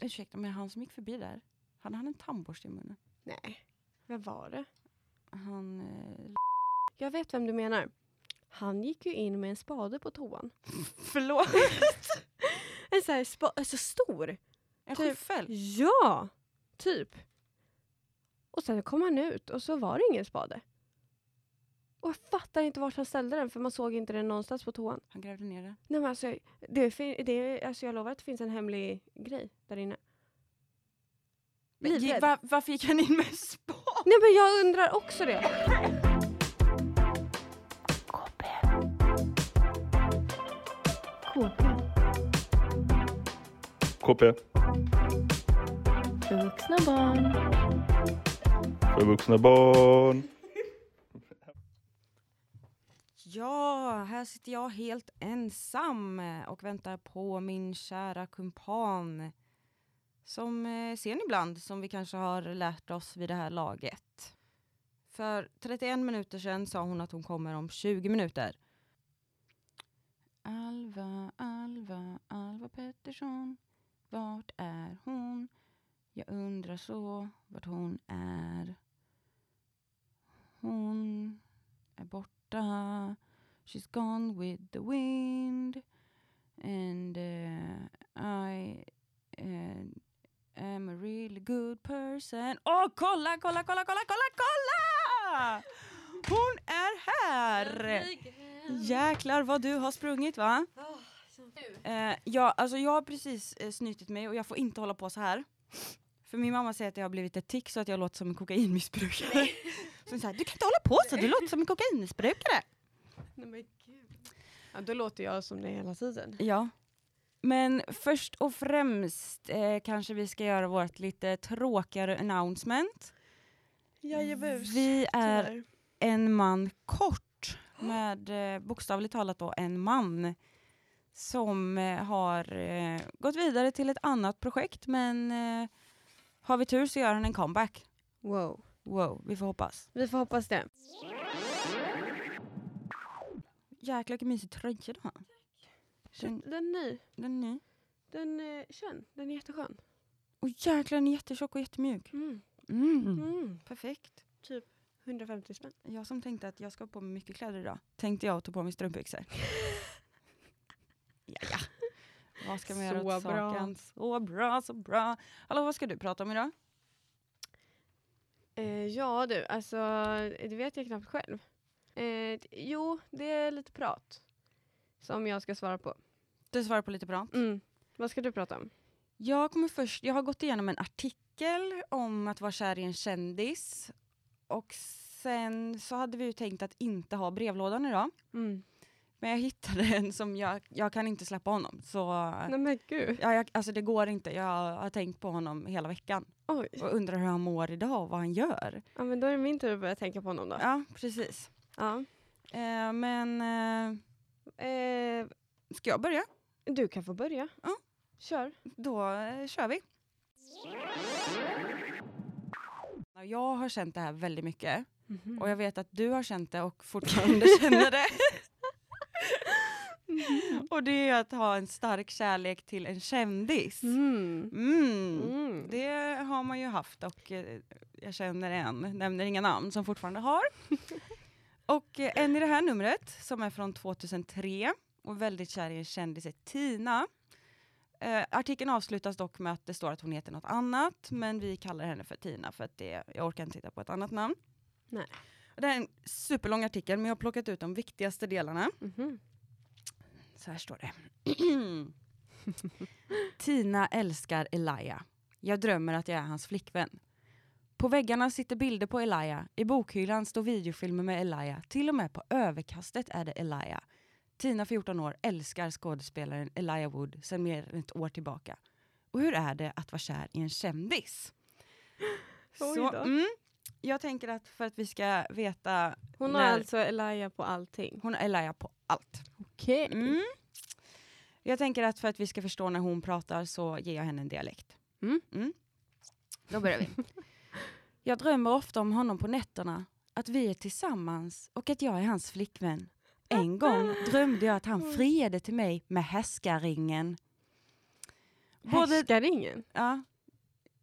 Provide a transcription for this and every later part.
ursäkta, men han som gick förbi där, hade han en tandborste i munnen? Nej. Vem var det? Han... Eh, Jag vet vem du menar. Han gick ju in med en spade på toan. förlåt? En sån här spa- alltså stor. En Typ. skyffel? Ja, typ. Och sen kom han ut och så var det ingen spade. Och jag fattar inte vart han ställde den för man såg inte den någonstans på toan. Han grävde ner det. Nej, men alltså, det, är det, är- alltså jag lovar att det finns en hemlig grej där inne. Men, Livrädd. var, varför gick han in med spad? Nej men jag undrar också det. KP. För vuxna barn. För vuxna barn. Ja, här sitter jag helt ensam eh, och väntar på min kära kumpan. Som eh, ser ni ibland, som vi kanske har lärt oss vid det här laget. För 31 minuter sedan sa hon att hon kommer om 20 minuter. Alva, Alva, Alva Pettersson. Vart är hon? Jag undrar så vart hon är. Hon är borta. She's gone with the wind. And uh, I uh, am a really good person. Åh, kolla, kolla, kolla, kolla, kolla, kolla! Hon är här! Jäklar vad du har sprungit va? Eh, ja, alltså jag har precis eh, snytit mig och jag får inte hålla på så här. För min mamma säger att jag har blivit ett tick så att jag låter som en kokainmissbrukare. så hon säger, du kan inte hålla på så, du låter som en kokainmissbrukare. Ja, då låter jag som det hela tiden. Ja. Men först och främst eh, kanske vi ska göra vårt lite tråkigare announcement. Jajebus. Vi är Tyvärr. en man kort med eh, bokstavligt talat då en man som eh, har eh, gått vidare till ett annat projekt men eh, har vi tur så gör han en comeback. Wow. Wow, vi får hoppas. Vi får hoppas det. Jäklar vilken mysig tröja du har. Den, Den är ny. den är ny. Den är känn. Den är jätteskön. Och jäklar den är jättetjock och jättemjuk. Mm. Mm. Mm. Perfekt. Typ 150 spänn. Jag som tänkte att jag ska ha på mig mycket kläder idag, tänkte jag och tog på mig strumpbyxor. ja, ja. Vad ska man göra åt bra. saken? Så bra, så bra. Hallå, vad ska du prata om idag? Eh, ja du, alltså det vet jag knappt själv. Eh, jo, det är lite prat. Som jag ska svara på. Du svarar på lite prat. Mm. Vad ska du prata om? Jag kommer först, jag har gått igenom en artikel om att vara kär i en kändis. Och sen så hade vi ju tänkt att inte ha brevlådan idag. Mm. Men jag hittade en som jag, jag kan inte släppa honom. Så Nej men gud. ja, jag, alltså det går inte. Jag har tänkt på honom hela veckan. Oj. Och undrar hur han mår idag och vad han gör. Ja men då är det min tur att börja tänka på honom då. Ja, precis. Ja. Eh, men eh, Eh, ska jag börja? du kan få börja. Ja. Kör. Då eh, kör vi. Jag har känt det här väldigt mycket. Och jag vet att du har känt det och fortfarande känner det. och det är att ha en stark kärlek till en kändis. Mm. Mm. Mm. Det har man ju haft och eh, jag känner en, nämner inga namn, som fortfarande har. Och eh, en i det här numret som är från 2003 och väldigt kär i en kändis är Tina. Eh, artikeln avslutas dock med att det står att hon heter något annat, men vi kallar henne för Tina för att det, jag orkar inte titta på ett annat namn. Nej. Och det är en superlång artikel, men jag har plockat ut de viktigaste delarna. Mhm. Så här står det. Tina älskar Elia. Jag drömmer att jag är hans flickvän. På väggarna sitter bilder på Elia. I bokhyllan står videofilmer med Elia. Till och med på överkastet är det Elia. Tina, 14 år, älskar skådespelaren Elijah Wood sedan mer än ett år tillbaka. Och hur är det att vara kär i en kändis? Så, mm, jag tänker att för att vi ska veta... Hon har när- alltså Elia på allting. Hon har Elia på allt. Okej. Mm. Jag tänker att för att vi ska förstå när hon pratar så ger jag henne en dialekt. Mm. Då börjar vi. jag drömmer ofta om honom på nätterna, att vi är tillsammans och att jag är hans flickvän. En gång drömde jag att han friade till mig med häskarringen. Både, Härskaringen. ja,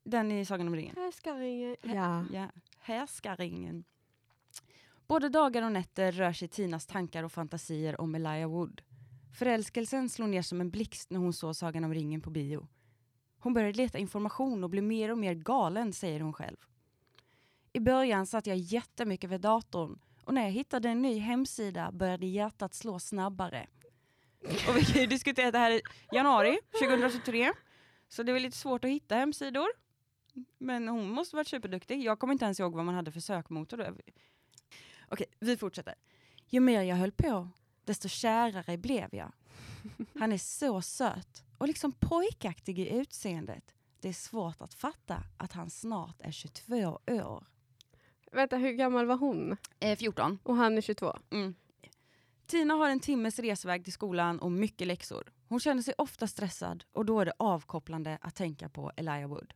den i Sagan om ringen. Härskaringen. Hä- Ja. Ja, härskaringen. Både dagar och nätter rör sig Tinas tankar och fantasier om Elijah Wood. Förälskelsen slog ner som en blixt när hon såg Sagan om ringen på bio. Hon började leta information och blev mer och mer galen, säger hon själv. I början satt jag jättemycket vid datorn och när jag hittade en ny hemsida började hjärtat slå snabbare. Och vi kan ju diskutera det här i januari 2023. Så det är väl lite svårt att hitta hemsidor. Men hon måste varit superduktig. Jag kommer inte ens ihåg vad man hade för sökmotor då. Okej, vi fortsätter. Ju mer jag höll på, desto kärare blev jag. Han är så söt och liksom pojkaktig i utseendet. Det är svårt att fatta att han snart är 22 år. Vänta, hur gammal var hon? Eh, 14. Och han är 22. Mm. Tina har en timmes resväg till skolan och mycket läxor. Hon känner sig ofta stressad och då är det avkopplande att tänka på Elijah Wood.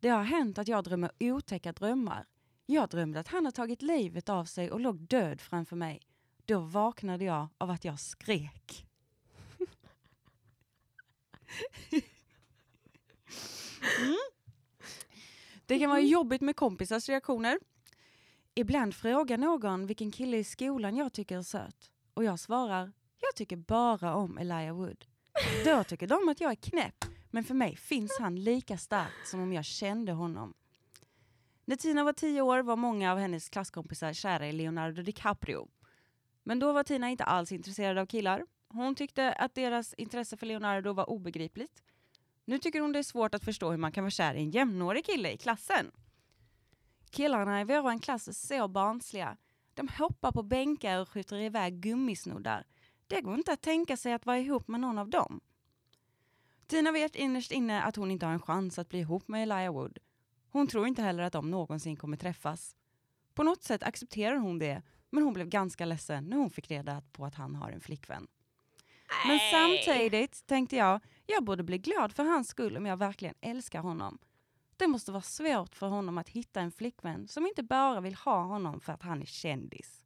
Det har hänt att jag drömmer otäcka drömmar. Jag drömde att han har tagit livet av sig och låg död framför mig. Då vaknade jag av att jag skrek. mm. Det kan vara jobbigt med kompisars reaktioner. Ibland frågar någon vilken kille i skolan jag tycker är söt. Och jag svarar, jag tycker bara om Elijah Wood. Då tycker de att jag är knäpp, men för mig finns han lika starkt som om jag kände honom. När Tina var tio år var många av hennes klasskompisar kära i Leonardo DiCaprio. Men då var Tina inte alls intresserad av killar. Hon tyckte att deras intresse för Leonardo var obegripligt. Nu tycker hon det är svårt att förstå hur man kan vara kär i en jämnårig kille i klassen. Killarna i vår klass är så barnsliga. De hoppar på bänkar och skjuter iväg gummisnoddar. Det går inte att tänka sig att vara ihop med någon av dem. Tina vet innerst inne att hon inte har en chans att bli ihop med Elijah Wood. Hon tror inte heller att de någonsin kommer träffas. På något sätt accepterar hon det, men hon blev ganska ledsen när hon fick reda på att han har en flickvän. Men samtidigt tänkte jag, jag borde bli glad för hans skull om jag verkligen älskar honom. Det måste vara svårt för honom att hitta en flickvän som inte bara vill ha honom för att han är kändis.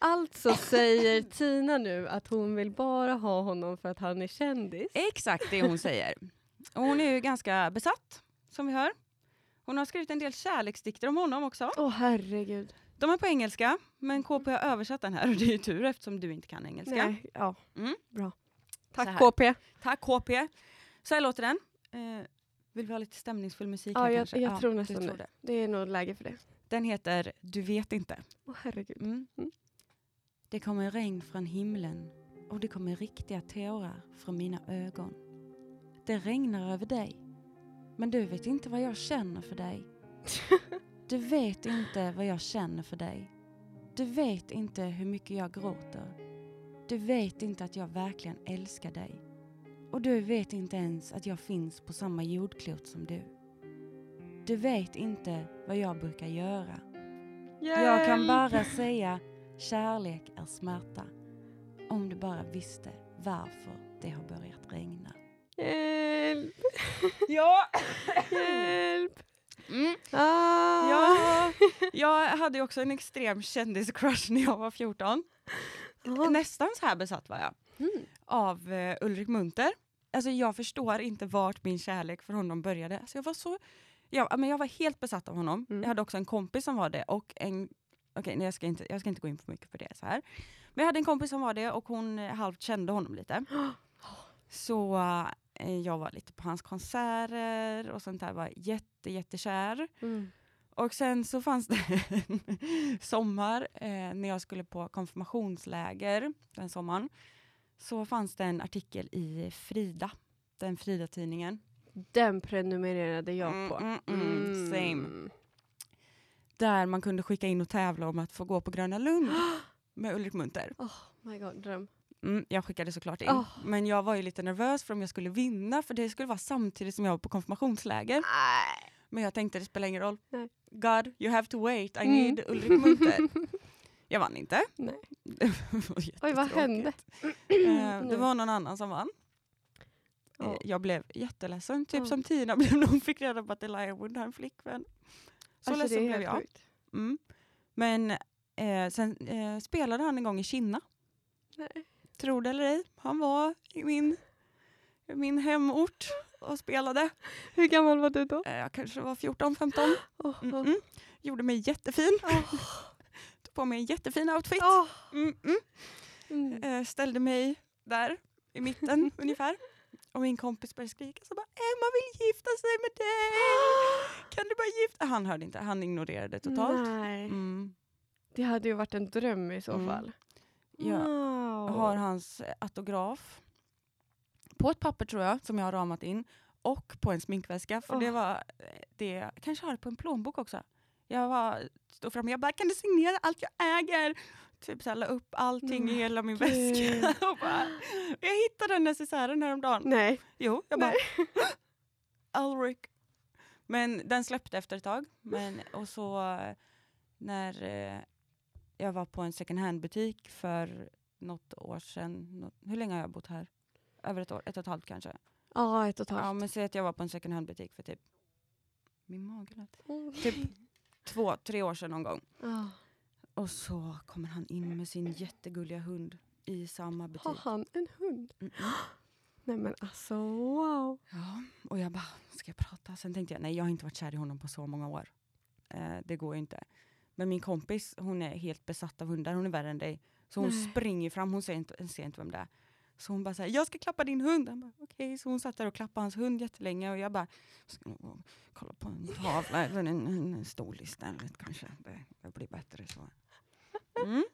Alltså säger Tina nu att hon vill bara ha honom för att han är kändis. Exakt det hon säger. Och hon är ju ganska besatt, som vi hör. Hon har skrivit en del kärleksdikter om honom också. Åh herregud. De är på engelska, men KP har översatt den här och det är ju tur eftersom du inte kan engelska. Nej, ja. Mm. Bra. Tack. KP. Tack KP. Så här låter den. Eh, vill vi ha lite stämningsfull musik Ja, här jag, jag tror du nästan tror det. Det är nog läge för det. Den heter Du vet inte. Åh herregud. Mm. Mm. Det kommer regn från himlen och det kommer riktiga tårar från mina ögon. Det regnar över dig, men du vet inte vad jag känner för dig. Du vet inte vad jag känner för dig. Du vet inte hur mycket jag gråter. Du vet inte att jag verkligen älskar dig. Och du vet inte ens att jag finns på samma jordklot som du. Du vet inte vad jag brukar göra. Jag kan bara säga kärlek är smärta. Om du bara visste varför det har börjat regna. Hjälp. Ja! Hjälp. Mm. Ah. ja! Jag hade ju också en extrem kändiscrush när jag var 14. Ah. Nästan så här besatt var jag. Mm. Av eh, Ulrik Munter. Alltså jag förstår inte vart min kärlek för honom började. Alltså jag var så... Ja, men jag var helt besatt av honom. Mm. Jag hade också en kompis som var det och en... Okej, nej, jag, ska inte, jag ska inte gå in för mycket på det så här. Men jag hade en kompis som var det och hon eh, halvt kände honom lite. Så eh, jag var lite på hans konserter och sånt där. Var jätte, jättekär. Mm. Och sen så fanns det en sommar eh, när jag skulle på konfirmationsläger den sommaren. Så fanns det en artikel i Frida, den Frida-tidningen. Den prenumererade jag på. Mm, mm, mm, same. Där man kunde skicka in och tävla om att få gå på Gröna Lund med Ulrik Munter. Oh my god, dröm. Mm, jag skickade såklart in. Oh. Men jag var ju lite nervös för om jag skulle vinna för det skulle vara samtidigt som jag var på konfirmationsläger. Nej. Men jag tänkte det spelar ingen roll. Nej. God, you have to wait. I Mm. need Ulrik Munter. Jag vann inte. Nej. Det var Oj, vad hände? Eh, det var någon annan som vann. Ja. Jag blev jätteledsen, typ Ja. som Tina blev när hon fick reda på att Elijah Wood har en flickvän. Så Alltså, ledsen blev jag. Mm. Men eh, sen eh, spelade han en gång i Kina. Nej. Tro det eller ej, han var i min min hemort och spelade. Hur gammal var du då? Eh, Jag kanske var 14-15. Oh, Mm -mm. Gjorde mig jättefin. Tog på mig en jättefin outfit. Mm -mm. Mm. Eh, ställde mig där i mitten ungefär. Och min kompis började skrika så bara Emma vill gifta sig med dig! Kan du bara gifta Han hörde inte, han ignorerade totalt. Mm. Det hade ju varit en dröm i så Mm. fall. Jag Wow. har hans autograf på ett papper tror jag som jag har ramat in och på en sminkväska för det Åh. var eh, det, kanske har det på en plånbok också. Jag var, stod framme jag bara kan du signera allt jag äger? Typ så här, la upp allting i Men hela min väska. och bara, jag hittade den necessären häromdagen. Nej. Jo, jag bara. Ulrich. Men den släppte efter ett tag. Men, och så när eh, jag var på en second hand-butik för något år sedan. Något, hur länge har jag bott här? Över ett år, ett och ett halvt kanske. Ja, ett och ett Ja, halvt. men säg att jag var på en second hand-butik för typ, min mage lät. Mm. Typ två, tre år sedan någon gång. Ah. Och så kommer han in med sin jättegulliga hund i samma butik. Har han en hund? -mm. Nej men alltså wow. Ja, och jag bara, ska jag prata? Sen tänkte jag, nej jag har inte varit kär i honom på så många år. Eh, det går ju inte. Men min kompis, hon är helt besatt av hundar, hon är värre än dig. Så hon Nej. springer fram, hon ser inte, ser inte vem det är. Så hon bara säger, jag ska klappa din hund. Han bara, okej. Så hon satt där och klappade hans hund jättelänge och jag bara, kolla på en tavla eller en, en stol istället kanske. Det, det blir bättre så. Mm.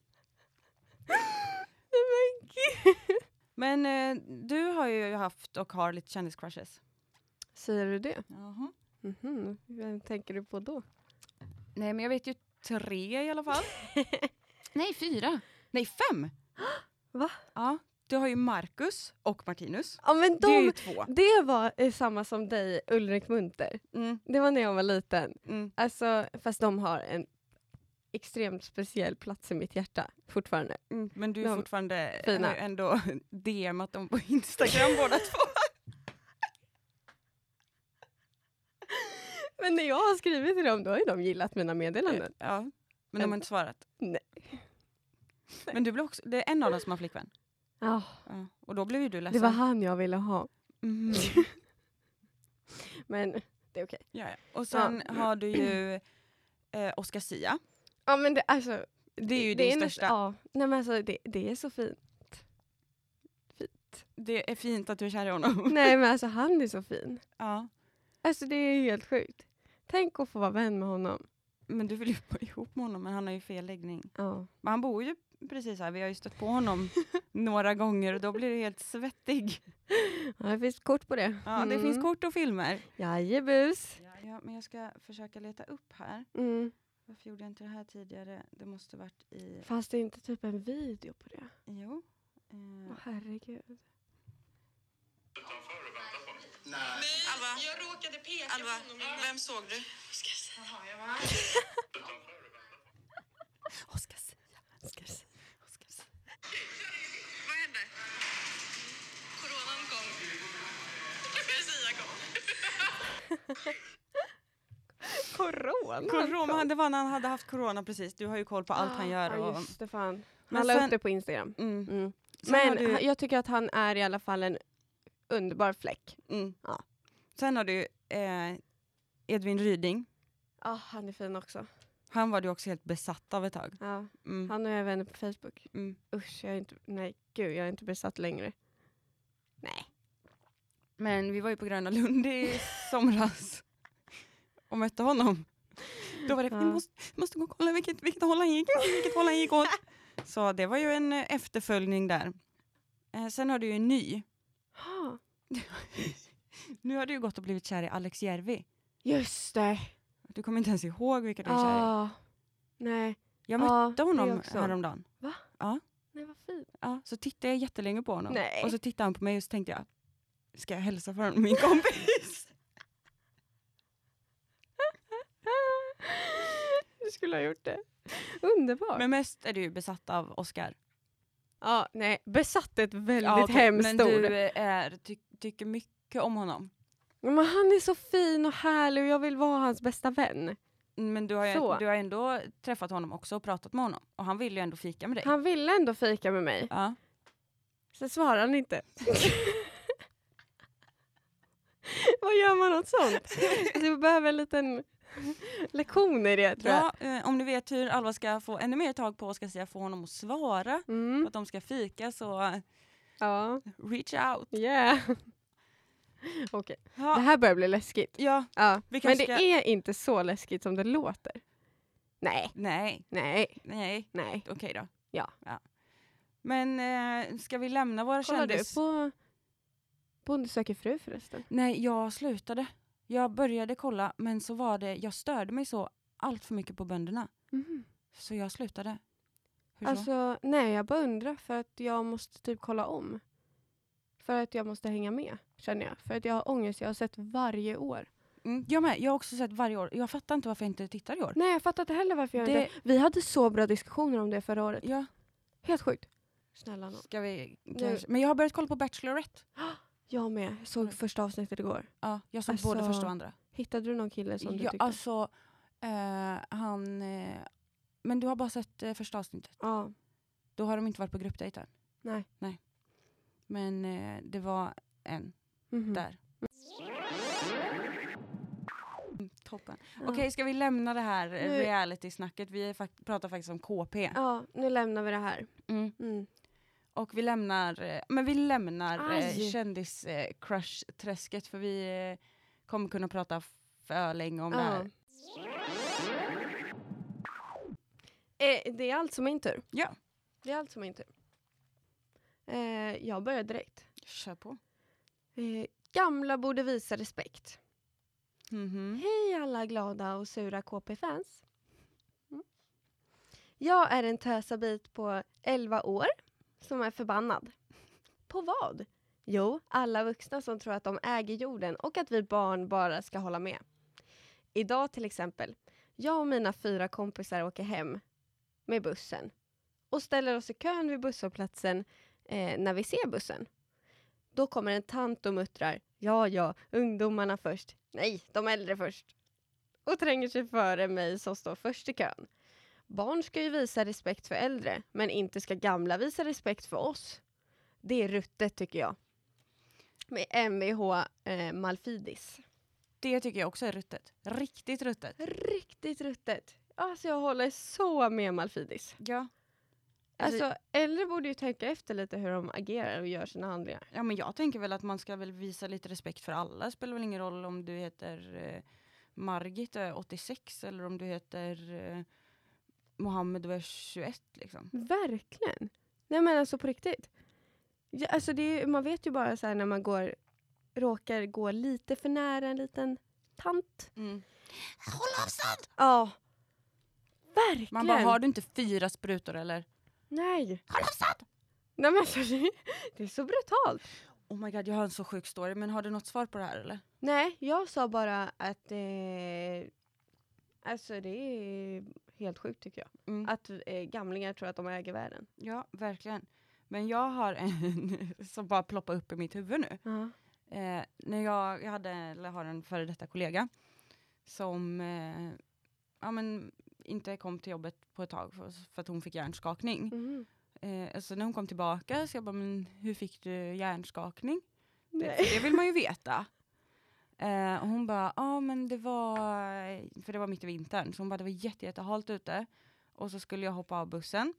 Men eh, du har ju haft och har lite kändiscrushes. Säger du det? Jaha. Mhm. Vem tänker du på då? Nej, men jag vet ju tre i alla fall. Nej, fyra. Nej, fem. Va? Ja, du har ju Marcus och Martinus. Ja men Det är ju de, två. det var eh, samma som dig, Ulrik Munter. Mm, Det var när jag var liten. mm. Alltså, fast de har en extremt speciell plats i mitt hjärta fortfarande. Mm. Men du är De fortfarande fina. har ju ändå DMat dem på Instagram båda två. Men när jag har skrivit till dem, då har ju de gillat mina meddelanden. Ja, men de har inte svarat. Nej. Men du blev också, det är en av dem som har flickvän. Ja, Ja. Och då blev ju du det ledsen. var han jag ville ha. Mhm. Men det är okej. Ja, ja. Och sen har du ju eh, Oscar Sia. Ja men det, alltså, Det är ju det din näst- största. Ja, nej men alltså det, det är så fint. Det är fint att du är kär i honom. nej men alltså han är så fin. Ja. Alltså det är helt sjukt. Tänk att få vara vän med honom. Men du vill ju vara ihop med honom men han har ju fel läggning. Ja. Men han bor ju precis här, vi har ju stött på honom några gånger och då blir det helt svettig. ja, det finns kort på det. Ja, det Mm. finns kort och filmer. Jajebus. Ja, men jag ska försöka leta upp här. Mm. Varför gjorde jag inte det här tidigare? Det måste varit i... Fanns det inte typ en video på det? Jo. Åh Eh, herregud. Alva, jag råkade peka Alva, vem såg du? Oscar Sia. Oscar Sia. Corona. Corona, det var när han hade haft corona precis. Du har ju koll på allt han gör. Ja, Och, just det fan. Men Han la upp det på Instagram. mm. Mm. Men du- jag tycker att han är i alla fall en underbar fläck. Mm. Ja. Sen har du eh, Edvin Ryding. Ja, han är fin också. Han var du också helt besatt av ett tag. Ja, Mm. han och jag är vänner på Facebook. Mm. Usch, jag är inte, nej gud, jag är inte besatt längre. Nej. Men vi var ju på Gröna Lund i somras och mötte honom. Då var det, vi Ja. måste, måste gå och kolla vilket, vilket håll han gick vilket håll han gick åt. Så det var ju en eh, efterföljning där. Eh, sen har du ju en ny. Ha, Nu har du ju gått och blivit kär i Alex Järvi. just det. Du kommer inte ens ihåg vilka du är kär i. Ah, nej. Jag ja, mötte det honom häromdagen. Nej, vad fint. Ja, så tittade jag jättelänge på honom. Nej. Och så tittade han på mig och så tänkte jag, ska jag hälsa för honom, min kompis? Du skulle ha gjort det. Underbart. Men mest är du besatt av Oscar. ja, nej, besatt är ett väldigt Ja, hemskt Men ord. du är, ty, tycker mycket om honom. Men han är så fin och härlig och jag vill vara hans bästa vän. Men du har, ju, du har ändå träffat honom också och pratat med honom. Och han vill ju ändå fika med dig. Han ville ändå fika med mig. Ja. Sen svarade han inte. Vad gör man åt sånt? Alltså, vi behöver en liten lektion i det tror jag. Ja, eh, om ni vet hur Alva ska få ännu mer tag på ska säga få honom att svara Mm. att de ska fika så Ja, reach out. yeah. Okej, det Ja, här börjar bli läskigt. ja Ja. Men det ska... är inte så läskigt som det låter. Nej, Nej, nej, nej, nej. okej då. Ja. Men eh, ska vi lämna våra Kollar du kändis... på Bonde söker fru förresten? Nej, jag slutade. Jag började kolla men så var det, jag störde mig så allt för mycket på bönderna. Så jag slutade. Hur så? Alltså, nej jag bara undrar för att jag måste typ kolla om. För att jag måste hänga med, känner jag. För att jag har ångest, jag har sett varje år. Mm, jag med, jag har också sett varje år. Jag fattar inte varför jag inte tittar i år. Nej jag fattar inte heller varför jag Det- inte... Vi hade så bra diskussioner om det förra året. Ja, Helt sjukt. Snälla nån. ska vi Nu-. Men jag har börjat kolla på Bachelorette. Jag med. Jag såg Mm. första avsnittet igår. Ja, jag såg Alltså, både första och andra. Hittade du någon kille som du Ja, tyckte? alltså, eh, han... Eh, men du har bara sett eh, första avsnittet. Ja. Då har de inte varit på gruppdejt än. Nej. Men eh, det var en Mhm. där. Mm, Toppen. Ja. Okej, ska vi lämna det här eh, reality-snacket? Vi är fak- pratar faktiskt om KP. Ja, nu lämnar vi det här. Mm. Mm. Och vi lämnar, eh, men vi lämnar eh, Aj. kändis-crush-träsket för vi eh, kommer kunna prata för länge om det Ja. här. Eh, det är alltså min tur. Ja. Det är alltså min tur. Eh, jag börjar direkt. Kör på. Eh, gamla borde visa respekt. Mhm. Hej alla glada och sura KP-fans. Mm. Jag är en tösabit på 11 år som är förbannad. På vad? Jo, alla vuxna som tror att de äger jorden och att vi barn bara ska hålla med. Idag till exempel, jag och mina fyra kompisar åker hem med bussen och ställer oss i kön vid busshållplatsen eh, när vi ser bussen. Då kommer en tant och muttrar Ja, ja, ungdomarna först. Nej, de äldre först. Och tränger sig före mig som står först i kön. Barn ska ju visa respekt för äldre, men inte ska gamla visa respekt för oss. Det är ruttet tycker jag. Med Mvh eh, Malfidis. Det tycker jag också är ruttet. Riktigt ruttet. Riktigt ruttet. Alltså jag håller så med Malfidis. Ja. Alltså äldre borde ju tänka efter lite hur de agerar och gör sina handlingar. Ja men jag tänker väl att man ska väl visa lite respekt för alla. Det spelar väl ingen roll om du heter eh, Margit och är 86 eller om du heter eh, Mohammed och är 21 liksom. Verkligen. Nej men alltså på riktigt. Ja, alltså det är, man vet ju bara så här när man går, råkar gå lite för nära en liten tant. Mm. Håll avstånd! Ja. Verkligen. Man bara, har du inte fyra sprutor eller? Nej. Håll avstånd! Nej men alltså, det, det är så brutalt. Oh my god, jag har en så sjuk story. Men har du något svar på det här eller? Nej, jag sa bara att eh, alltså det är helt sjukt tycker jag. Mm. Att eh, gamlingar tror att de äger världen. Ja, verkligen. Men jag har en som bara ploppar upp i mitt huvud nu. Eh, när jag, jag hade, eller har en före detta kollega som eh, ja, men, inte kom till jobbet på ett tag för, för att hon fick hjärnskakning. Mm. Eh, alltså när hon kom tillbaka så jag bara, men hur fick du hjärnskakning? Det, det vill man ju veta. Eh, och hon bara, ja men det var, för det var mitt i vintern, så hon bara, det var jätte, jättehalt ute. Och så skulle jag hoppa av bussen.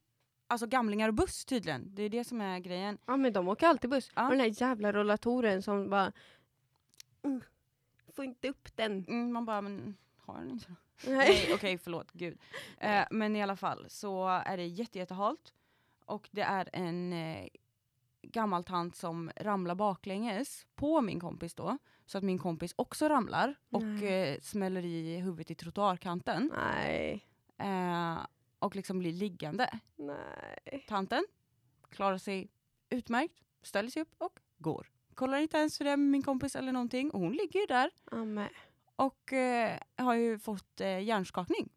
Alltså gamlingar och buss tydligen, det är det som är grejen. Ja men de åker alltid buss. Ja. Och den här jävla rollatoren som bara mm, får inte upp den. Mm, man bara, men har den inte? Nej. Nej, okej förlåt, gud. Eh, men i alla fall så är det jätte, jättehalt. Och det är en eh, gammal tant som ramlar baklänges på min kompis då. Så att min kompis också ramlar och Nej. eh, smäller i huvudet i trottoarkanten. Nej. Eh, och liksom blir liggande. Nej. Tanten klarar sig utmärkt, ställer sig upp och går. Kollar inte ens för det med min kompis eller någonting. Och hon ligger ju där Amen. och eh, har ju fått eh, hjärnskakning.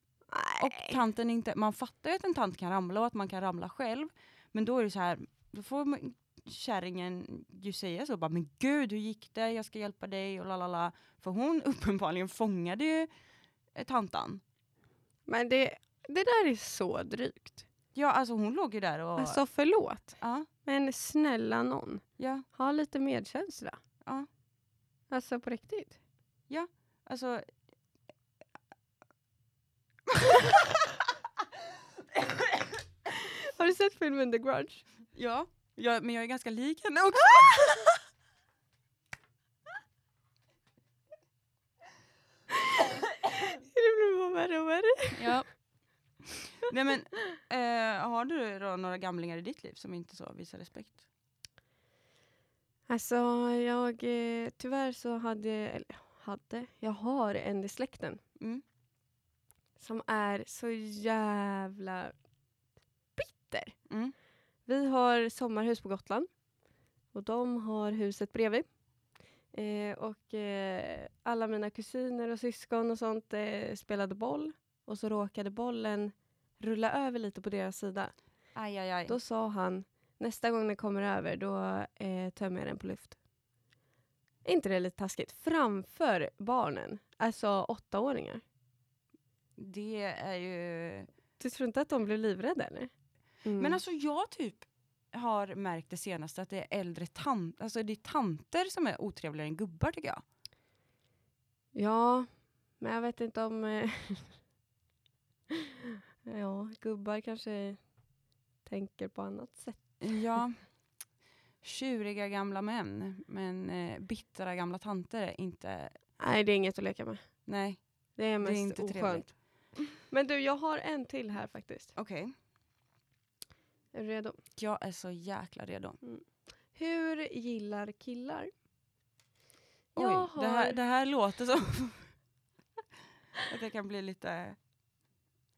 Och Nej. tanten inte, man fattar ju att en tant kan ramla och att man kan ramla själv. Men då är det så här, då får man- kärringen ju säga så bara, men gud hur gick det, jag ska hjälpa dig och lalala. För hon uppenbarligen fångade ju eh, tantan. Men det, det där är så drygt. Ja alltså hon låg ju där och... Alltså förlåt. ja, Men snälla någon. ja, Ha lite medkänsla. ja. Alltså på riktigt. Alltså, Har du sett filmen The Grudge? ja, ja, men jag är ganska lik henne också. Det blir bara värre och värre. Ja. Nej men, eh, har du då några gamlingar i ditt liv som inte så visar respekt? Alltså, jag... eh, Tyvärr så hade... Eller hade... Jag har en i släkten Mm. som är så jävla bitter. Mm. Vi har sommarhus på Gotland och de har huset bredvid. Eh, och eh, alla mina kusiner och syskon och sånt eh, spelade boll och så råkade bollen rulla över lite på deras sida. Aj, aj, aj. Då sa han, nästa gång den kommer över då eh, tömmer jag den på luft. Är inte det lite taskigt? Framför barnen, alltså åttaåringar. Det är ju... Du tror inte att de blev livrädda eller? Mm. Men alltså jag typ har märkt det senaste att det är äldre tant, alltså det är tanter som är otrevligare än gubbar tycker jag. Ja, men jag vet inte om... Eh, ja, gubbar kanske tänker på annat sätt. Ja. Tjuriga gamla män, men eh, bittra gamla tanter är inte... Nej, det är inget att leka med. Nej, Det är det mest är inte oskönt. trevligt. Men du, jag har en till här faktiskt. Okej, Är du redo? jag är så jäkla redo. Hur gillar killar? Oj, Jag det, här, har- det här låter som att jag kan bli lite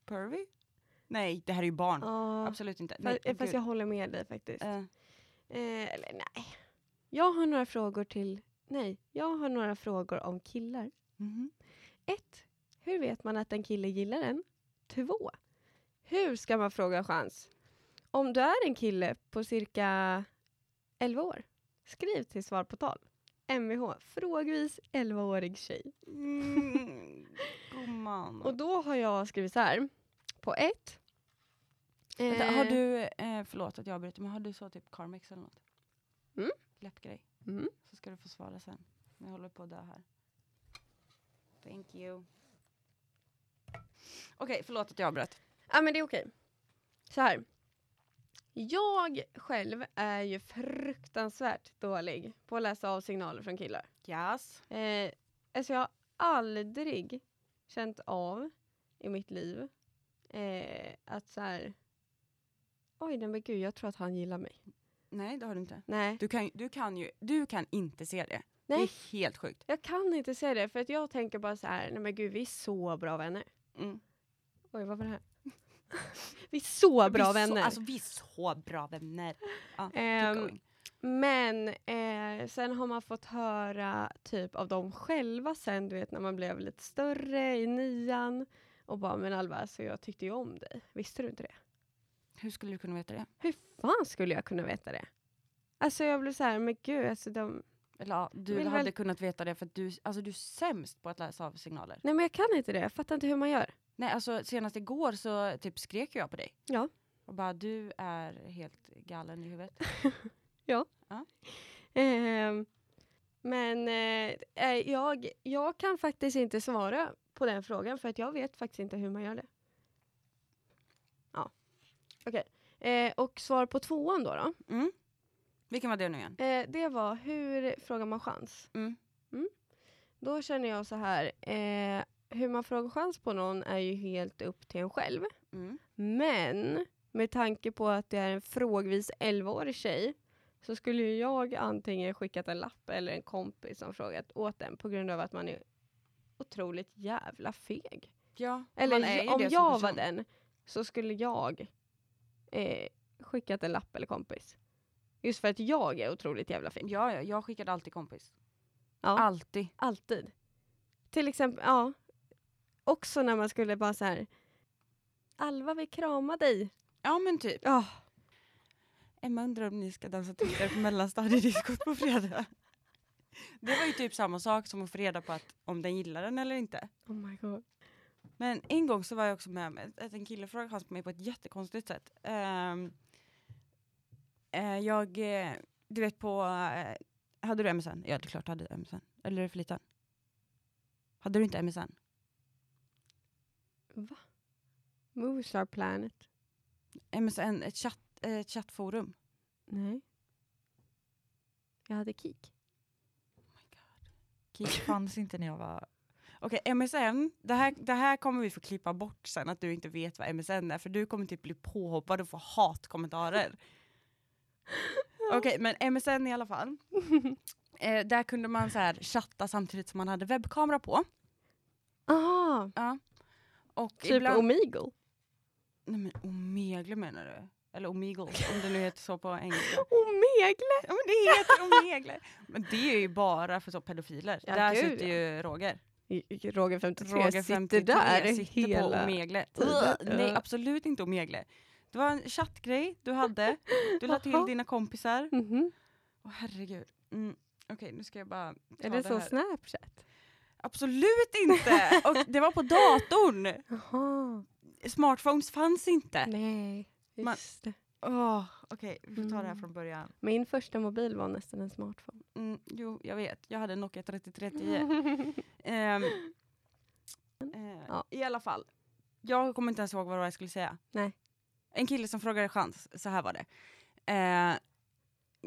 pervy. Nej, det här är ju barn. Ja, Absolut inte. Nej, fast, fast jag håller med dig faktiskt. Eh, Eh, eller nej. Jag har några frågor till... Nej, jag har några frågor om killar. mhm. Ett, Hur vet man att en kille gillar en? Två, Hur ska man fråga chans? Om du är en kille på cirka 11 år, skriv till Svar på tal. Mvh, frågvis 11-årig tjej. Mm, gumman. Och då har jag skrivit så här. På ett. Eh, har du, eh, förlåt att jag avbryter, men har du så typ Carmex eller något? Mm. Läppgrej. Mm. Så ska du få svara sen. Jag håller på att dö här. Thank you. Okej, förlåt att jag avbröt. Ja, men det är okej. Så här. Jag själv är ju fruktansvärt dålig på att läsa av signaler från killar. Yes. Eh, alltså jag har aldrig känt av i mitt liv eh, att så här. Oj, nej men gud, jag tror att han gillar mig. Nej, det har du inte. Nej, Du kan, du kan ju, du kan inte se det. Det nej, är helt sjukt. jag kan inte säga det för att jag tänker bara så här. Nej men gud, vi är så bra vänner. Mm. Oj, vad var det här? vi är så bra är vänner. Så, alltså vi är så bra vänner. Ja, going. Men eh, sen har man fått höra typ av dem själva sen, du vet när man blev lite större i nian och bara men Alva, så jag tyckte ju om dig. Visste du inte det? Hur skulle du kunna veta det? Hur fan skulle jag kunna veta det? Alltså jag blev så här, men gud, alltså de... Eller ja, du hade väl- kunnat veta det för att du, alltså, du är sämst på att läsa av signaler. Nej men jag kan inte det, jag fattar inte hur man gör. Nej, alltså senast igår så typ skrek jag på dig. Ja. Och bara, du är helt galen i huvudet. Ehm, men eh, eh, jag, jag kan faktiskt inte svara på den frågan för att jag vet faktiskt inte hur man gör det. Ja, okej. Eh, och svar på tvåan då, då Mm. Vilken var det nu igen? eh, det var hur frågar man chans? Mm. Då känner jag så här, eh, hur man frågar chans på någon är ju helt upp till en själv. Mm. Men med tanke på att det är en frågvis 11-årig tjej så skulle jag antingen skickat en lapp eller en kompis som frågat åt den på grund av att man är otroligt jävla feg. Ja, Eller om jag var den så skulle jag eh, skickat en lapp eller kompis. Just för att jag är otroligt jävla feg. Ja, ja, jag skickade alltid kompis. Ja. Alltid. Alltid. Till exempel, ja. Också när man skulle bara så här. Alva vill krama dig. Ja men typ. Ja, Emma undrar om ni ska dansa tyskar på mellanstadiediskot på fredag. Det var ju typ samma sak som att få reda på att, om den gillar den eller inte. oh my god. Men en gång så var jag också med om att en kille frågade chans på mig på ett jättekonstigt sätt. Ehm, eh, jag, eh, du vet på, eh, hade du MSN? Ja det är klart jag hade MSN. Eller är det för liten? Hade du inte MSN? Va? Movistar Planet? MSN, ett, chatt, ett chattforum. Nej. Jag hade Kik. Kik fanns inte när jag var... Okej, MSN, det här, det här kommer vi få klippa bort sen, att du inte vet vad MSN är, för du kommer typ bli påhoppad och få hatkommentarer. Okej, men MSN i alla fall. Eh, där kunde man så här chatta samtidigt som man hade webbkamera på. Ah, Ja. Och typ ibland... Omegle. Nej men Omegle menar du? Eller Omegle, om det nu heter så på engelska. Omegle? Ja men det heter Omegle. Men det är ju bara för så pedofiler. Ja, där gud, sitter ju Roger. Roger 53 Roger sitter 53 där sitter hela... på Omegle. Ugh, Nej absolut inte Omegle. Det var en chattgrej du hade. Du la till dina kompisar. Mhm. Åh herregud. Mm. Okej nu ska jag bara Är det så här. Snapchat? Absolut inte! Och det var på datorn. Jaha. Smartphones fanns inte. Nej, just det. Åh, Okej, vi får ta det här Mm. från början. Min första mobil var nästan en smartphone. Mm, jo, jag vet. Jag hade en Nokia 3310. Ehm, eh, Ja. I alla fall. Jag kommer inte ens ihåg vad jag skulle säga. Nej. En kille som frågade chans, så här var det. Eh,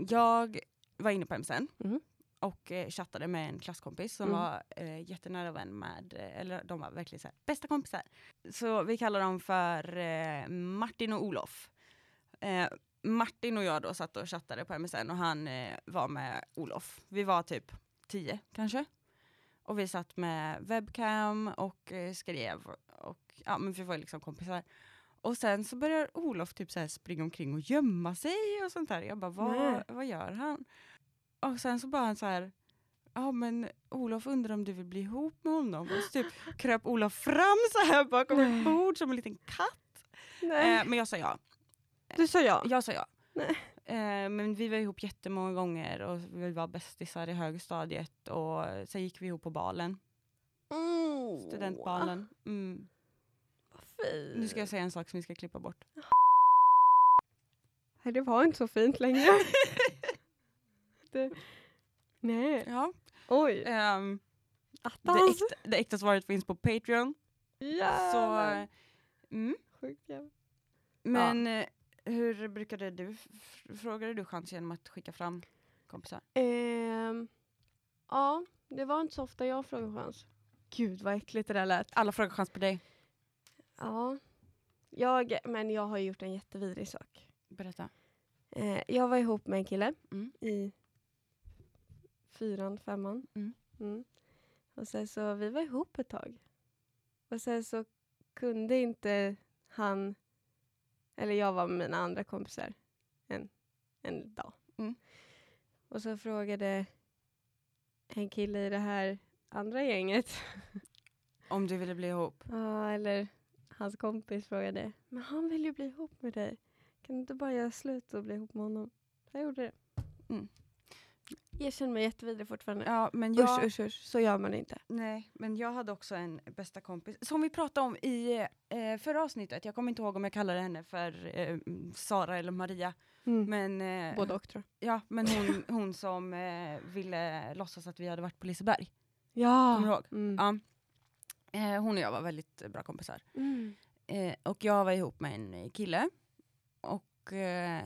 jag var inne på MSN Mhm. Och eh, chattade med en klasskompis som Mm. var eh, jättenära vän med, eh, eller de var verkligen så här, bästa kompisar. Så vi kallar dem för eh, Martin och Olof. Eh, Martin och jag då satt och chattade på MSN och han eh, var med Olof. Vi var typ tio kanske. Och vi satt med webcam och skrev och ja men vi var liksom kompisar. Och sen så börjar Olof typ så springa omkring och gömma sig och sånt där. Jag bara Nej. vad, vad gör han? Och sen så bara han så här Ja men Olof undrar om du vill bli ihop med honom? Och så typ kröp Olof fram så här bakom Nej. ett bord som en liten katt. Nej. Eh, men jag sa ja. du sa ja. Jag sa ja. Nej. Eh, men vi var ihop jättemånga gånger och vi var bästisar i högstadiet och sen gick vi ihop på balen, Mm. studentbalen. Mm. Vad fint. Nu ska jag säga en sak som vi ska klippa bort. Nej, det var inte så fint längre. det... Nej. Ja. Oj. ehm, det, äkta, det äkta svaret finns på Patreon. Så, mm. Sjukt jävlar. Men eh, hur brukade du, frågade du chans genom att skicka fram kompisar? Ehm, ja, det var inte så ofta jag frågade chans. Gud vad äckligt det där lät. Alla frågar chans på dig. Ja. Jag, men jag har gjort en jättevidrig sak. Berätta. Eh, jag var ihop med en kille Mm. i fyran, femman. Mm. Mm. Och sen så, vi var ihop ett tag. Och sen så kunde inte han, eller jag var med mina andra kompisar en, en dag. Mm. Och så frågade en kille i det här andra gänget, Om du ville bli ihop. ja, eller hans kompis frågade, men han vill ju bli ihop med dig. Kan du inte bara göra slut och bli ihop med honom? Jag gjorde det. Mm. Jag känner mig jättevidrig fortfarande. Ja, men jag, Usch, usch, usch. Så gör man inte. Nej, men jag hade också en bästa kompis som vi pratade om i eh, förra avsnittet. Jag kommer inte ihåg om jag kallade henne för eh, Sara eller Maria. Men, eh, Både och tror jag. ja, men hon, hon som eh, ville låtsas att vi hade varit på Liseberg. Ja. Kommer du ihåg? Mm. Ja. Eh, hon och jag var väldigt bra kompisar. Mm. Eh, och jag var ihop med en kille. Och eh,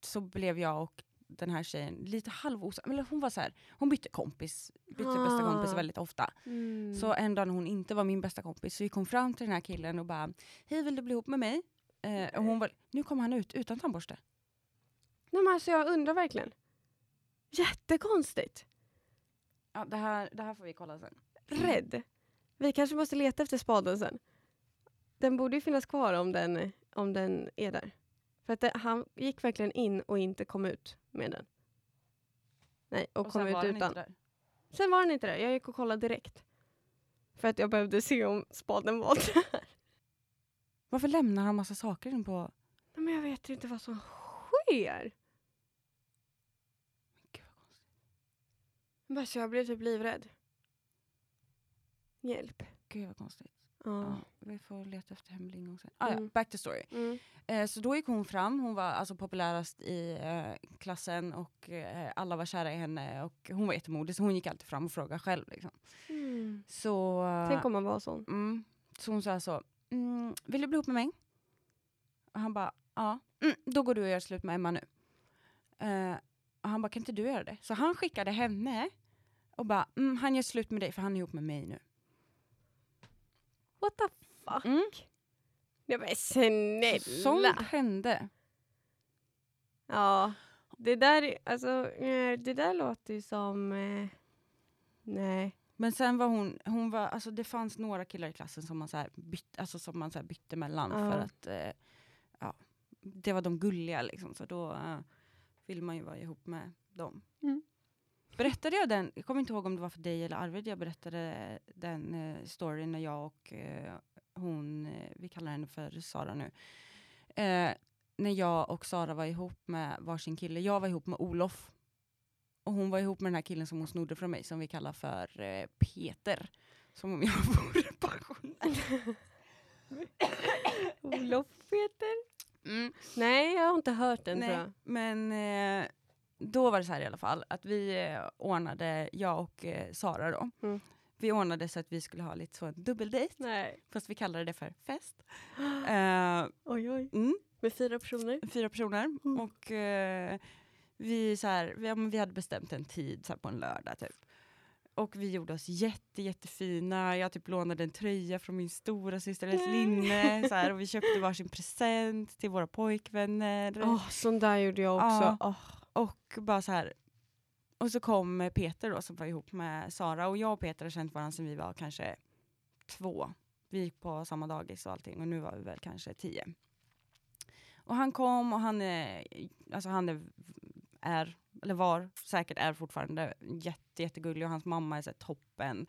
så blev jag och den här tjejen lite halvosam. Eller hon var så här, hon bytte kompis, bytte bästa Ah. kompis väldigt ofta. Mm. Så en dag när hon inte var min bästa kompis så gick hon fram till den här killen och bara Hej vill du bli ihop med mig? Eh, och hon var, nu kommer han ut utan tandborste. Nej, men alltså, jag undrar verkligen. Jättekonstigt. Ja, det, här, det här får vi kolla sen. Rädd. Vi kanske måste leta efter spaden sen. Den borde ju finnas kvar om den, om den är där. För att det, han gick verkligen in och inte kom ut med den. Nej, och, Och kom ut utan. Sen var den inte där. Jag gick och kollade direkt. För att jag behövde se om spaden var där. Varför lämnar han massa saker in på... Nej, Men jag vet inte vad som sker. Gud, vad konstigt. Men jag blev typ livrädd. Hjälp. Gud vad konstigt. Ja. Vi får leta efter hemlig ingång sen. Ah, ja, Mm. back to story. Mm. Eh, så då gick hon fram, hon var alltså populärast i eh, klassen och eh, alla var kära i henne och hon var jättemodig så hon gick alltid fram och frågade själv. Liksom. Så, Tänk om man var sån. mm, så hon sa så, mm, vill du bli ihop med mig? Och han bara, ja. Mm, då går du och gör slut med Emma nu. Eh, och han bara, kan inte du göra det? Så han skickade henne och bara, mm, han gör slut med dig för han är ihop med mig nu. What the fuck? Mm. Nej men snälla. Sånt hände. Ja. Det där, alltså, eh, det där låter ju som... Eh, nej. Men sen var hon, hon var, alltså det fanns några killar i klassen som man så bytte, alltså som man så bytte mellan Ja. för att eh, ja, det var de gulliga liksom, så då eh, vill man ju vara ihop med dem. Mm. Berättade jag den, jag kommer inte ihåg om det var för dig eller Arvid, jag berättade den eh, storyn när jag och eh, hon, eh, vi kallar henne för Sara nu, eh, när jag och Sara var ihop med varsin kille. Jag var ihop med Olof och hon var ihop med den här killen som hon snodde från mig som vi kallar för eh, Peter. Som om jag vore pensionär. Olof Peter? Mm. Nej, jag har inte hört den tror Nej, jag. men eh, då var det så här i alla fall att vi eh, ordnade, jag och eh, Sara då, Mm. vi ordnade så att vi skulle ha lite så en dubbeldejt, Nej. fast vi kallade det för fest. Eh, Oj, oj. mm, Med fyra personer? fyra personer Mm. och eh, vi, så här, vi, ja, men vi hade bestämt en tid så här, på en lördag typ. Och vi gjorde oss jätte, jättefina. Jag typ lånade en tröja från min stora systers Nej. linne. Så här, och vi köpte varsin present till våra pojkvänner. Åh, sån där gjorde jag också. Ja. Åh. Och bara så här. Och så kom Peter då som var ihop med Sara och jag och Peter har känt varandra sedan vi var kanske två. Vi gick på samma dagis och allting och nu var vi väl kanske tio. Och han kom och han är, alltså han är, är eller var, säkert är fortfarande jätte, jättegullig och hans mamma är så toppen.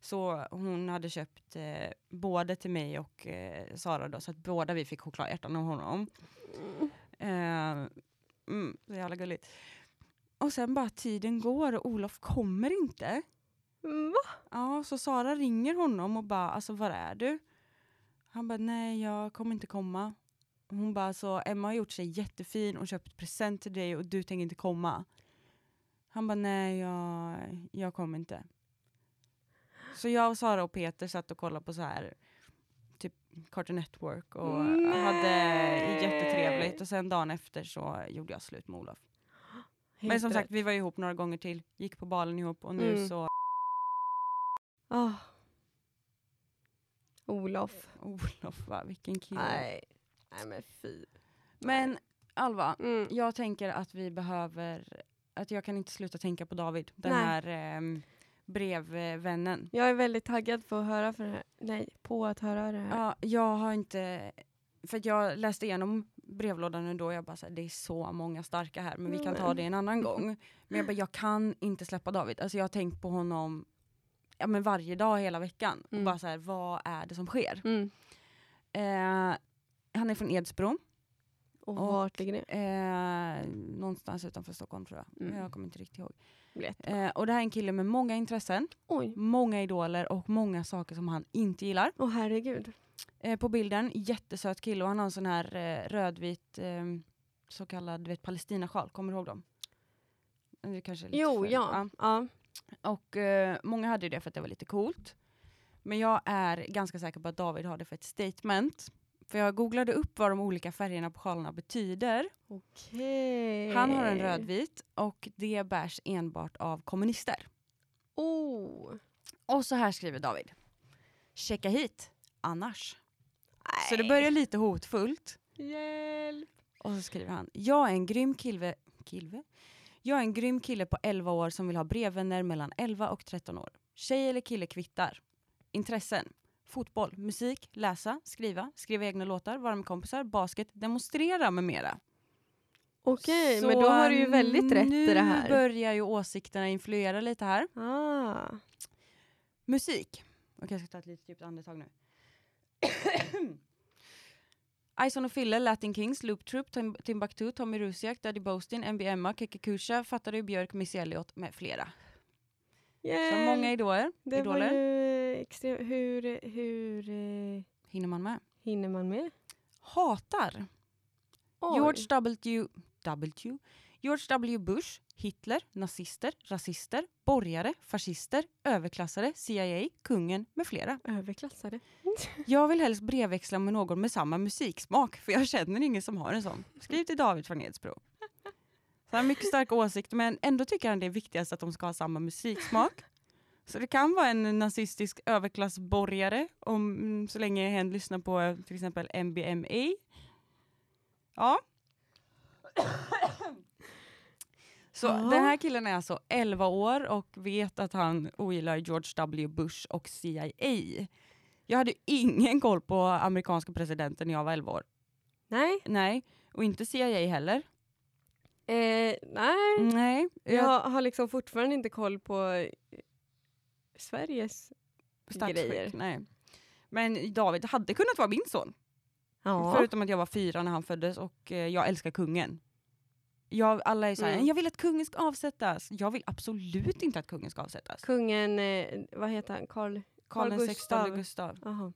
Så hon hade köpt eh, både till mig och eh, Sara då, så att båda vi fick chokladhjärtan av honom. Mm. Eh, mm, så jävla gulligt. Och sen bara tiden går och Olof kommer inte. Va? Ja, så Sara ringer honom och bara, alltså var är du? Han bara, nej jag kommer inte komma. Hon bara, så Emma har gjort sig jättefin och köpt present till dig och du tänker inte komma. Han bara, nej jag, jag kommer inte. Så jag och Sara och Peter satt och kollade på så här typ Cartoon Network och Nej. hade jättetrevligt och sen dagen efter så gjorde jag slut med Olof. Men Helt som sagt, rätt. vi var ihop några gånger till, gick på balen ihop och nu Mm. så Ah. Olof. Olof va, vilken kille. Nej. Nej men fy. Men Alva, Mm. jag tänker att vi behöver, att jag kan inte sluta tänka på David, den Nej. här ehm, brevvännen. Jag är väldigt taggad på att höra för det här. Nej, på att höra det här. Ja, jag har inte, för jag läste igenom brevlådan ändå och jag bara så här, det är så många starka här men vi kan ta det en annan gång. Men jag bara, jag kan inte släppa David. Alltså jag har tänkt på honom ja, men varje dag hela veckan. Och Mm. bara så här, vad är det som sker? Mm. Eh, han är från Edsbro. Och, Och- vart ligger det? Eh, någonstans utanför Stockholm tror jag. Mm. Jag kommer inte riktigt ihåg. Eh, och det här är en kille med många intressen, Oj. många idoler och många saker som han inte gillar. Åh herregud. Eh, på bilden, jättesöt kille och han har en sån här eh, rödvit eh, så kallad du vet, Palestinasjal, kommer du ihåg dem? Det kanske Jo, för- ja. ja. Och eh, många hade det för att det var lite coolt. Men jag är ganska säker på att David har det för ett statement. För jag googlade upp vad de olika färgerna på sjalarna betyder. Okej. Han har en rödvit och det bärs enbart av kommunister. Oh. Och så här skriver David. Checka hit, annars. Så det Nej. börjar lite hotfullt. Hjälp. Och så skriver han. Jag är en grym kille. Kilve? Jag är en grym kille på 11 år som vill ha brevvänner mellan 11 och 13 år. Tjej eller kille kvittar. Intressen. Fotboll, musik, läsa, skriva, skriva egna låtar, vara med kompisar, basket, demonstrera med mera. Okej, Så men då har du ju väldigt rätt i det Nu här. börjar ju åsikterna influera lite här. Ah. Musik. Okej, jag ska ta ett litet djupt andetag nu. Ison och Fille, Latin Kings, Loop Troop, Tim- Timbuktu, Tommy Rusiak, Daddy Boastin, MBMA, Keke Kusha, Fattade Björk, Missy Elliott med flera. Så Hjälp. många idoler. Det var idoler. ju extremt. Hur, hur eh, Hinner man med? hinner man med? Hatar. Oj. George W. W. George W. Bush, Hitler, nazister, rasister, borgare, fascister, överklassare, CIA, kungen med flera. Överklassade. Jag vill helst brevväxla med någon med samma musiksmak för jag känner ingen som har en sån. Skriv till David från Edsbro. Så han har mycket starka åsikter men ändå tycker han det är viktigast att de ska ha samma musiksmak. Så det kan vara en nazistisk överklassborgare om, mm, så länge hen lyssnar på eh, till exempel MBMA. Ja. Så Ja. den här killen är alltså 11 år och vet att han ogillar George W Bush och CIA. Jag hade ingen koll på amerikanska presidenten när jag var 11 år. Nej. Nej, och inte CIA heller. Eh, nej. Nej, jag, Jag har liksom fortfarande inte koll på eh, Sveriges statsskick, grejer. Nej. Men David hade kunnat vara min son. Ja. Förutom att jag var fyra när han föddes och eh, jag älskar kungen. Jag, alla är såhär, Mm. jag vill att kungen ska avsättas. Jag vill absolut inte att kungen ska avsättas. Kungen, eh, vad heter han? Karl? Karl Carl den Gustav. 16 Gustav. Jaha.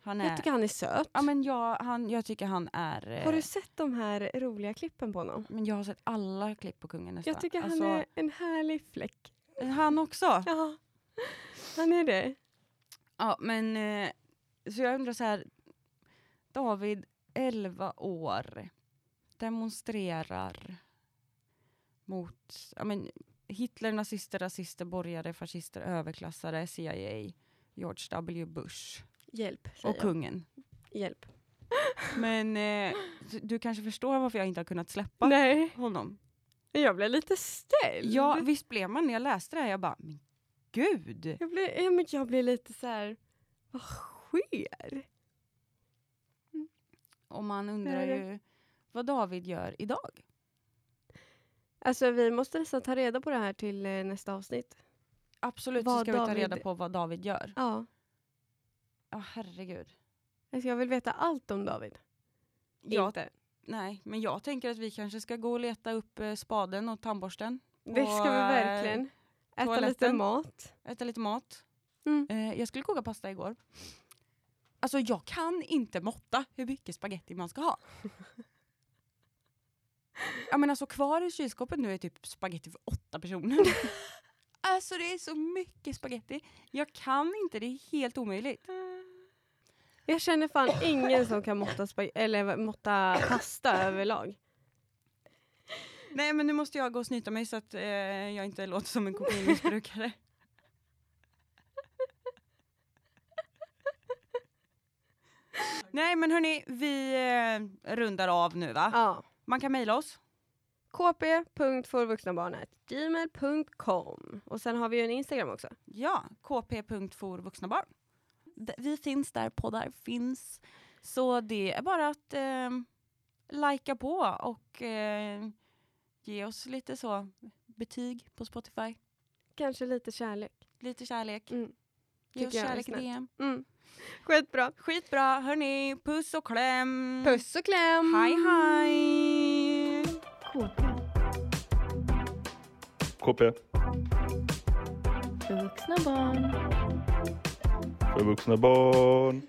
Han Jag är, tycker han är söt. ja, men jag, han, jag tycker han är... eh, Har du sett de här roliga klippen på honom? Men jag har sett alla klipp på kungen nästan. Jag tycker Alltså, han är en härlig fläck. han också. Ja, han är det. Ja, men eh, så jag undrar så här. David, 11 år, demonstrerar mot ja, men, Hitler, nazister, rasister, borgare, fascister, överklassare, CIA, George W Bush Hjälp, och jag. kungen. Hjälp. Men eh, du kanske förstår varför jag inte har kunnat släppa Nej, honom. jag blev lite ställd. Ja, visst blev man när jag läste det här, jag bara, men gud. Jag blev, ja, men jag blev lite så här. vad sker? Och man undrar ju vad David gör idag. Alltså vi måste nästan ta reda på det här till eh, nästa avsnitt. Absolut så Vad ska vi ta David- reda på vad David gör. Ja, Ja, herregud. alltså jag vill veta allt om David. Jag, Inte. nej, men jag tänker att vi kanske ska gå och leta upp eh, spaden och tandborsten. Det ska vi eh, verkligen. Äta lite mat. Äta lite mat. Mm. Eh, jag skulle koka pasta igår. Alltså jag kan inte måtta hur mycket spaghetti man ska ha. ja men alltså kvar i kylskåpet nu är typ spaghetti för åtta personer. alltså det är så mycket spaghetti. Jag kan inte, det är helt omöjligt. Jag känner fan ingen som kan måtta, eller måtta pasta överlag. Nej men nu måste jag gå och snyta mig så att eh, jag inte låter som en kokainmissbrukare. Nej men hörni, vi eh, rundar av nu va? Ja. Man kan mejla oss. kp.forvuxnabarn.gmail.com Och sen har vi ju en Instagram också. Ja, kp.forvuxnabarn. D- Vi finns där poddar finns. Så det är bara att eh, likea på och eh, ge oss lite så betyg på Spotify. Kanske lite kärlek. Lite kärlek. Mm. Ge oss kärlek i. DM. Mm. Skitbra. Skitbra, hörni. Puss och kläm. Puss och kläm! Hej hej. KP. För vuxna barn. För vuxna barn.